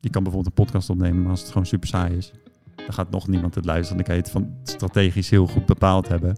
je kan bijvoorbeeld een podcast opnemen, maar als het gewoon super saai is, dan gaat nog niemand het luisteren. Dan kan je het van strategisch heel goed bepaald hebben.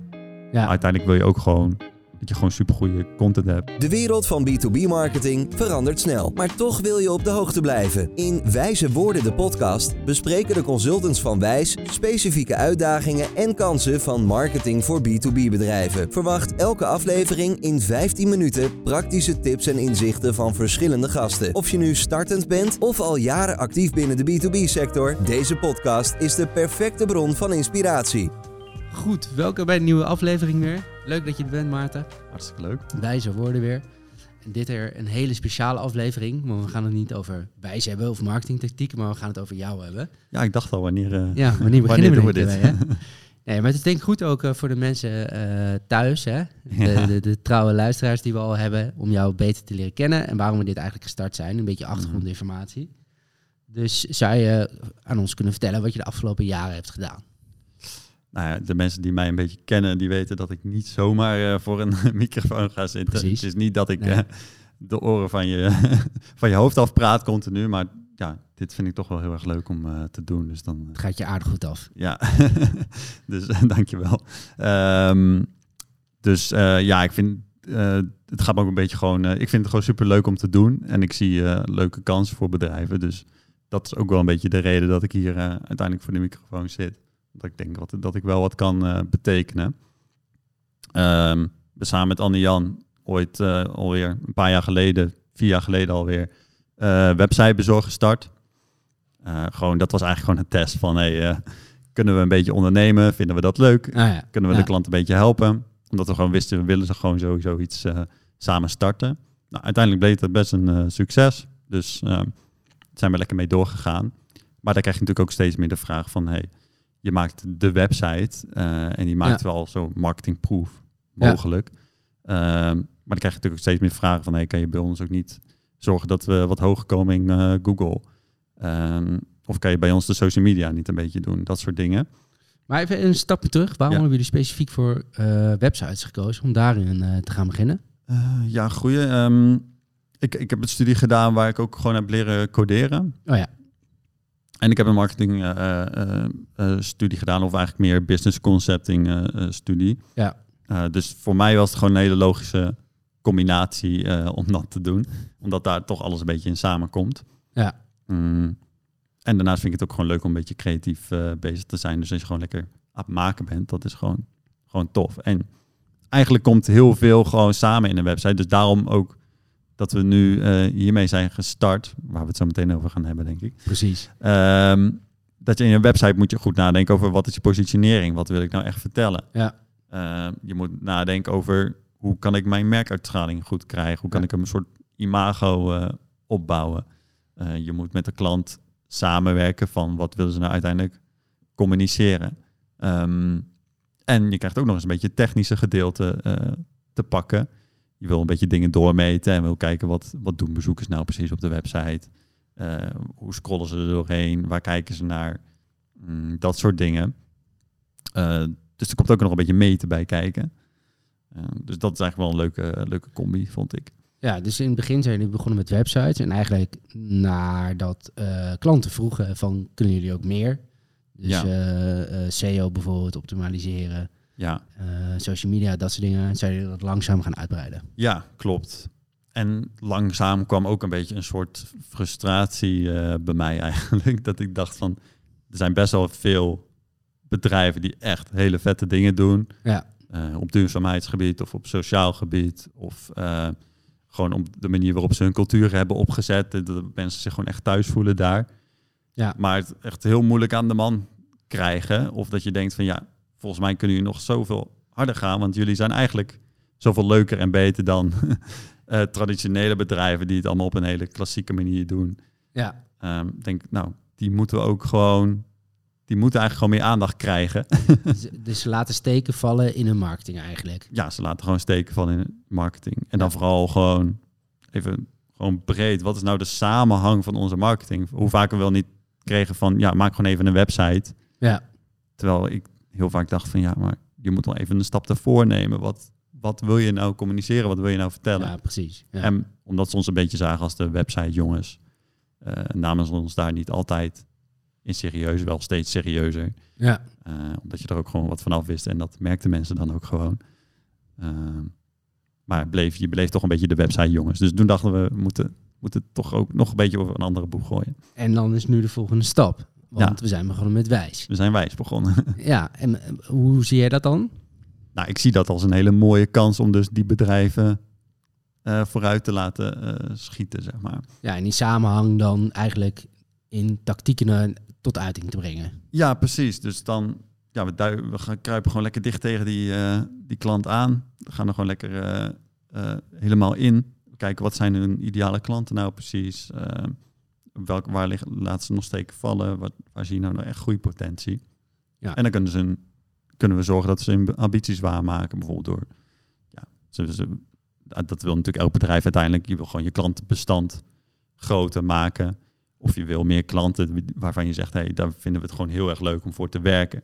Ja. Maar uiteindelijk wil je ook gewoon dat je gewoon super goede content hebt. De wereld van B2B-marketing verandert snel, maar toch wil je op de hoogte blijven. In Wijze Woorden, de podcast, bespreken de consultants van Wijs specifieke uitdagingen en kansen van marketing voor B2B-bedrijven. Verwacht elke aflevering in 15 minuten praktische tips en inzichten van verschillende gasten. Of je nu startend bent of al jaren actief binnen de B2B-sector, deze podcast is de perfecte bron van inspiratie. Goed, welkom bij een nieuwe aflevering weer. Leuk dat je er bent, Maarten. Hartstikke leuk. Wijze woorden weer. En dit er een hele speciale aflevering. Maar we gaan het niet over wijs hebben of marketingtactieken, maar we gaan het over jou hebben. Ja, ik dacht al wanneer. eh, Ja, wanneer beginnen Wanneer we doen we dit? ermee, hè? Nee, maar het is denk ik goed ook eh, voor de mensen eh, thuis, hè? De, Ja. de, de trouwe luisteraars die we al hebben, om jou beter te leren kennen en waarom we dit eigenlijk gestart zijn. Een beetje achtergrondinformatie. Dus zou je aan ons kunnen vertellen wat je de afgelopen jaren hebt gedaan? Nou ja, de mensen die mij een beetje kennen, die weten dat ik niet zomaar eh, voor een microfoon ga zitten. Precies. Het is niet dat ik Nee. eh, de oren van je, van je hoofd afpraat continu, maar ja, dit vind ik toch wel heel erg leuk om eh, te doen. Dus dan, Het gaat je aardig goed af. ja, dus dankjewel. Ehm dus ja, ik vind het gaat me ook een beetje gewoon. eh, ik vind het gewoon super leuk om te doen en ik zie leuke kansen voor bedrijven. Dus dat is ook wel een beetje de reden dat ik hier uiteindelijk voor de microfoon zit. Dat ik denk wat, dat ik wel wat kan eh, betekenen. Ehm we samen met Anne Jan ooit eh, alweer een paar jaar geleden, vier jaar geleden alweer, eh websitebezorg gestart. Gewoon, dat was eigenlijk gewoon een test van, hey, kunnen we een beetje ondernemen? Vinden we dat leuk? Ah, ja. Kunnen we Ja. de klant een beetje helpen? Omdat we gewoon wisten, we willen ze gewoon sowieso iets samen starten. Nou, uiteindelijk bleek het best een succes. Dus eh, daar zijn we lekker mee doorgegaan. Maar dan krijg je natuurlijk ook steeds meer de vraag van... Hey, je maakt de website eh, en die maakt Ja. wel zo marketingproof Ja. mogelijk. Ehm, maar dan krijg je natuurlijk ook steeds meer vragen van... Hey, kan je bij ons ook niet zorgen dat we wat hoger komen in eh, Google? Ehm, of kan je bij ons de social media niet een beetje doen? Dat soort dingen. Maar even een stapje terug. Waarom Ja. hebben jullie specifiek voor eh, websites gekozen om daarin te gaan beginnen? Ja, goeie. Ehm, ik, ik heb een studie gedaan waar ik ook gewoon heb leren coderen. Oh ja, En ik heb een marketing eh, eh, eh, studie gedaan, of eigenlijk meer business concepting studie. Ja. Dus voor mij was het gewoon een hele logische combinatie om dat te doen. Omdat daar toch alles een beetje in samenkomt. Ja. Mm. En daarnaast vind ik het ook gewoon leuk om een beetje creatief bezig te zijn. Dus als je gewoon lekker aan het maken bent, dat is gewoon, gewoon tof. En eigenlijk komt heel veel gewoon samen in een website. Dus daarom ook dat we nu eh, hiermee zijn gestart, waar we het zo meteen over gaan hebben, denk ik. precies. Ehm, dat je in je website moet je goed nadenken over wat is je positionering, wat wil ik nou echt vertellen. Ja. Ehm, je moet nadenken over hoe kan ik mijn merkuitstraling goed krijgen, hoe kan Ja. ik een soort imago eh, opbouwen. Eh, je moet met de klant samenwerken van wat willen ze nou uiteindelijk communiceren. Ehm, en je krijgt ook nog eens een beetje het technische gedeelte te pakken. Je wil een beetje dingen doormeten en wil kijken wat, wat doen bezoekers nou precies op de website. Eh, hoe scrollen ze er doorheen? Waar kijken ze naar? Mm, dat soort dingen. Eh, dus er komt ook nog een beetje meten bij kijken. Eh, dus dat is eigenlijk wel een leuke, leuke combi, vond ik. Ja, dus in het begin zijn jullie begonnen met websites. En eigenlijk nadat klanten vroegen van, kunnen jullie ook meer? Dus Ja. SEO bijvoorbeeld, optimaliseren, Ja, eh, social media, dat soort dingen. Zijn jullie dat langzaam gaan uitbreiden? ja klopt. En langzaam kwam ook een beetje een soort frustratie eh, bij mij eigenlijk. Dat ik dacht van, er zijn best wel veel bedrijven die echt hele vette dingen doen. Ja, eh, op duurzaamheidsgebied of op sociaal gebied. Of gewoon op de manier waarop ze hun cultuur hebben opgezet. Dat mensen zich gewoon echt thuis voelen daar. Ja. Maar het echt heel moeilijk aan de man krijgen. Of dat je denkt van ja, volgens mij kunnen jullie nog zoveel harder gaan. Want jullie zijn eigenlijk zoveel leuker en beter dan eh, traditionele bedrijven die het allemaal op een hele klassieke manier doen. ja, Ehm, denk, nou, die moeten we ook gewoon, die moeten eigenlijk gewoon meer aandacht krijgen. dus, ze laten steken vallen in hun marketing eigenlijk. ja, ze laten gewoon steken van in marketing. En dan Ja. vooral gewoon even gewoon breed. Wat is nou de samenhang van onze marketing? Hoe vaak we wel niet kregen van, ja, maak gewoon even een website. Ja, Terwijl ik heel vaak dacht van, ja, maar je moet wel even een stap ervoor nemen. Wat, wat wil je nou communiceren? Wat wil je nou vertellen? ja precies. Ja. En omdat ze ons een beetje zagen als de website jongens. eh, namen ze ons daar niet altijd in serieus, wel steeds serieuzer. Ja. Eh, omdat je er ook gewoon wat van af wist en dat merkten mensen dan ook gewoon. Ehm, maar bleef, je bleef toch een beetje de website jongens. Dus toen dachten we, we moeten, moeten toch ook nog een beetje over een andere boeg gooien. En dan is nu de volgende stap. Want Ja. we zijn begonnen met wijs. We zijn wijs begonnen. Ja, en eh, hoe zie jij dat dan? nou, ik zie dat als een hele mooie kans om dus die bedrijven eh, vooruit te laten eh, schieten, zeg maar. Ja, en die samenhang dan eigenlijk in tactieken tot uiting te brengen. Ja, precies. Dus dan, ja, we, we gaan kruipen gewoon lekker dicht tegen die, die klant aan. We gaan er gewoon lekker helemaal in. Kijken wat zijn hun ideale klanten nou precies. Welk, waar liggen, laten ze nog steken vallen? Wat, waar zie je nou, nou echt groeipotentie? Ja. En dan kunnen, ze kunnen we zorgen dat ze hun ambities waarmaken. Bijvoorbeeld door, ja, ze, ze- dat wil natuurlijk elk bedrijf uiteindelijk. Je wil gewoon je klantenbestand groter maken. Of je wil meer klanten waarvan je zegt, hey, daar vinden we het gewoon heel erg leuk om voor te werken.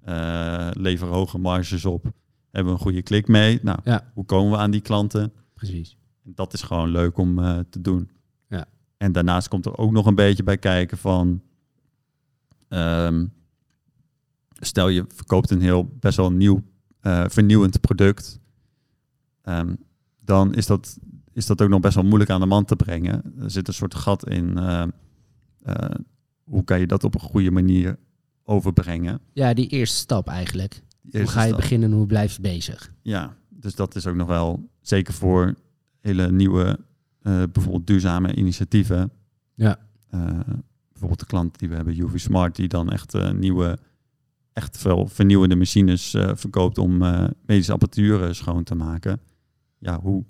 Eh lever hoge marges op. Hebben we een goede klik mee? Nou, Ja. hoe komen we aan die klanten? Precies. Dat is gewoon leuk om eh, te doen. En daarnaast komt er ook nog een beetje bij kijken van... ehm, stel je verkoopt een heel best wel nieuw, eh, vernieuwend product. Ehm, dan is dat, is dat ook nog best wel moeilijk aan de man te brengen. Er zit een soort gat in. eh, eh, hoe kan je dat op een goede manier overbrengen? Ja, die eerste stap eigenlijk. hoe ga je stap. beginnen en hoe blijf je bezig? Ja, dus dat is ook nog wel zeker voor hele nieuwe, eh, bijvoorbeeld duurzame initiatieven. Ja. Eh, bijvoorbeeld de klant die we hebben, UV Smart, die dan echt eh, nieuwe, echt veel vernieuwende machines verkoopt om medische apparatuur schoon te maken. Ja, hoe,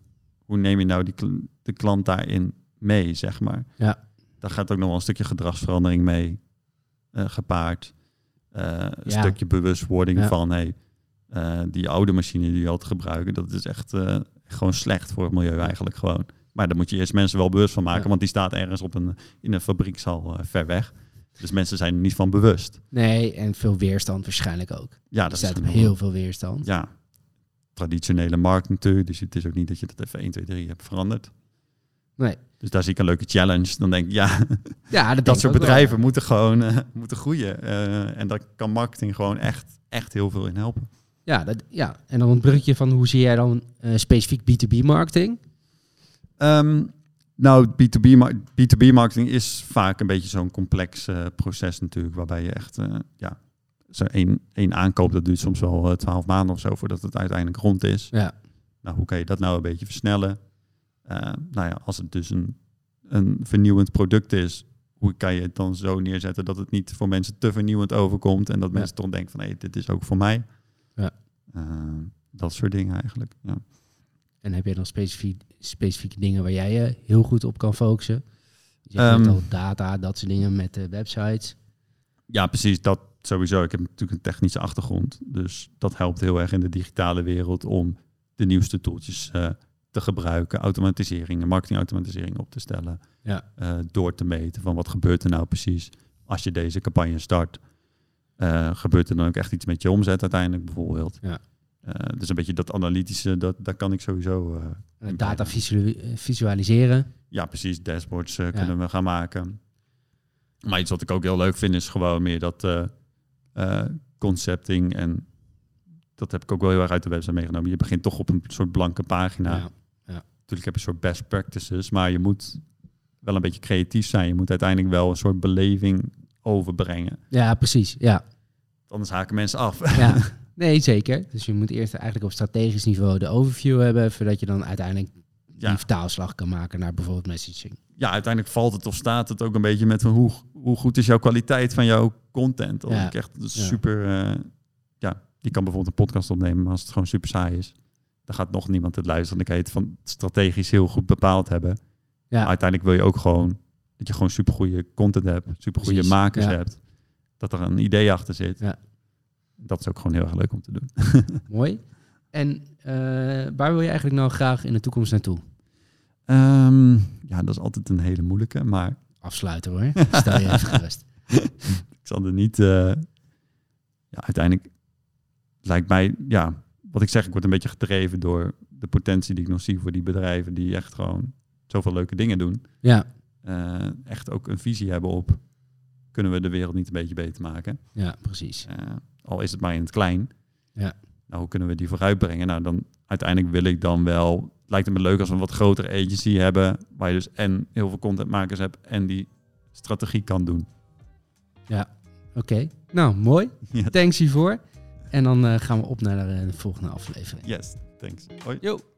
hoe neem je nou die, de klant daarin mee, zeg maar? Ja. Daar gaat ook nog wel een stukje gedragsverandering mee gepaard. Een Ja. stukje bewustwording Ja. van, hey, die oude machine die je altijd gebruiken, dat is echt gewoon slecht voor het milieu eigenlijk gewoon. Maar daar moet je eerst mensen wel bewust van maken, Ja. want die staat ergens op een, in een fabriekshal eh, ver weg. Dus mensen zijn er niet van bewust. Nee, en veel weerstand waarschijnlijk ook. Ja, Er dat staat op heel veel weerstand. Ja, traditionele markt natuurlijk. Dus het is ook niet dat je dat even 1, 2, 3 hebt veranderd. Nee. Dus daar zie ik een leuke challenge. Dan denk ik, ja, Ja, dat, soort wel. bedrijven moeten gewoon eh, moeten groeien. Eh, en daar kan marketing gewoon echt, echt heel veel in helpen. Ja, dat, ja, en dan een bruggetje van hoe zie jij dan specifiek B2B marketing? Ehm, nou, B2B, mar- B2B marketing is vaak een beetje zo'n complex eh, proces natuurlijk, waarbij je echt, eh, ja, zo één, één aankoop, dat duurt soms wel eh, twaalf maanden of zo voordat het uiteindelijk rond is. Ja, Nou, hoe kan je dat nou een beetje versnellen? Nou ja, als het dus een, een vernieuwend product is, hoe kan je het dan zo neerzetten dat het niet voor mensen te vernieuwend overkomt en dat Ja. mensen toch denken van, hé, dit is ook voor mij. Ja. Dat soort dingen eigenlijk, ja. En heb je dan specifiek, specifieke dingen waar jij je heel goed op kan focussen? Je net Ehm. al data, dat soort dingen met de websites. Ja, precies. Dat sowieso. Ik heb natuurlijk een technische achtergrond. Dus dat helpt heel erg in de digitale wereld om de nieuwste tooltjes eh, te gebruiken. Automatisering, marketingautomatisering op te stellen. Ja. eh, door te meten van wat gebeurt er nou precies als je deze campagne start. Eh, gebeurt er dan ook echt iets met je omzet uiteindelijk bijvoorbeeld. Ja. Eh, dus een beetje dat analytische, dat, daar kan ik sowieso... eh, data visualiseren. Ja, precies. Dashboards eh, kunnen we gaan maken. Maar iets wat ik ook heel leuk vind is gewoon meer dat concepting. En dat heb ik ook wel heel erg uit de website meegenomen. Je begint toch op een soort blanke pagina. Ja. Natuurlijk heb je een soort best practices, maar je moet wel een beetje creatief zijn. Je moet uiteindelijk wel een soort beleving overbrengen. ja, precies. Ja. Anders haken mensen af. ja. Nee, zeker. Dus je moet eerst eigenlijk op strategisch niveau de overview hebben, voordat je dan uiteindelijk Ja. die vertaalslag kan maken naar bijvoorbeeld messaging. ja, uiteindelijk valt het of staat het ook een beetje met hoe, hoe goed is jouw kwaliteit van jouw content. Als Ja. ik echt Ja. super, eh, ja, je kan bijvoorbeeld een podcast opnemen, maar als het gewoon super saai is, dan gaat nog niemand het luisteren. Dan kan je het van strategisch heel goed bepaald hebben. Ja. Maar uiteindelijk wil je ook gewoon dat je gewoon super goede content hebt, super goede makers ja. hebt, dat er een idee achter zit. Ja. Dat is ook gewoon heel erg leuk om te doen. Mooi. En eh, waar wil je eigenlijk nou graag in de toekomst naartoe? Ehm, ja, dat is altijd een hele moeilijke, maar Afsluiten hoor. Stel je even gerust. ik zal er niet. eh, ja, uiteindelijk lijkt mij, ja, wat ik zeg, ik word een beetje gedreven door de potentie die ik nog zie voor die bedrijven die echt gewoon zoveel leuke dingen doen. Ja, eh, echt ook een visie hebben op... kunnen we de wereld niet een beetje beter maken? Ja, precies. Eh, al is het maar in het klein. Ja. Nou, hoe kunnen we die vooruitbrengen? Nou, dan uiteindelijk wil ik dan wel... Lijkt het me leuk als we een wat grotere agency hebben... waar je dus en heel veel contentmakers hebt... en die strategie kan doen. Oké, nou mooi. Ja. Thanks hiervoor. En dan eh, gaan we op naar de, de volgende aflevering. Yes, thanks. Hoi. Yo.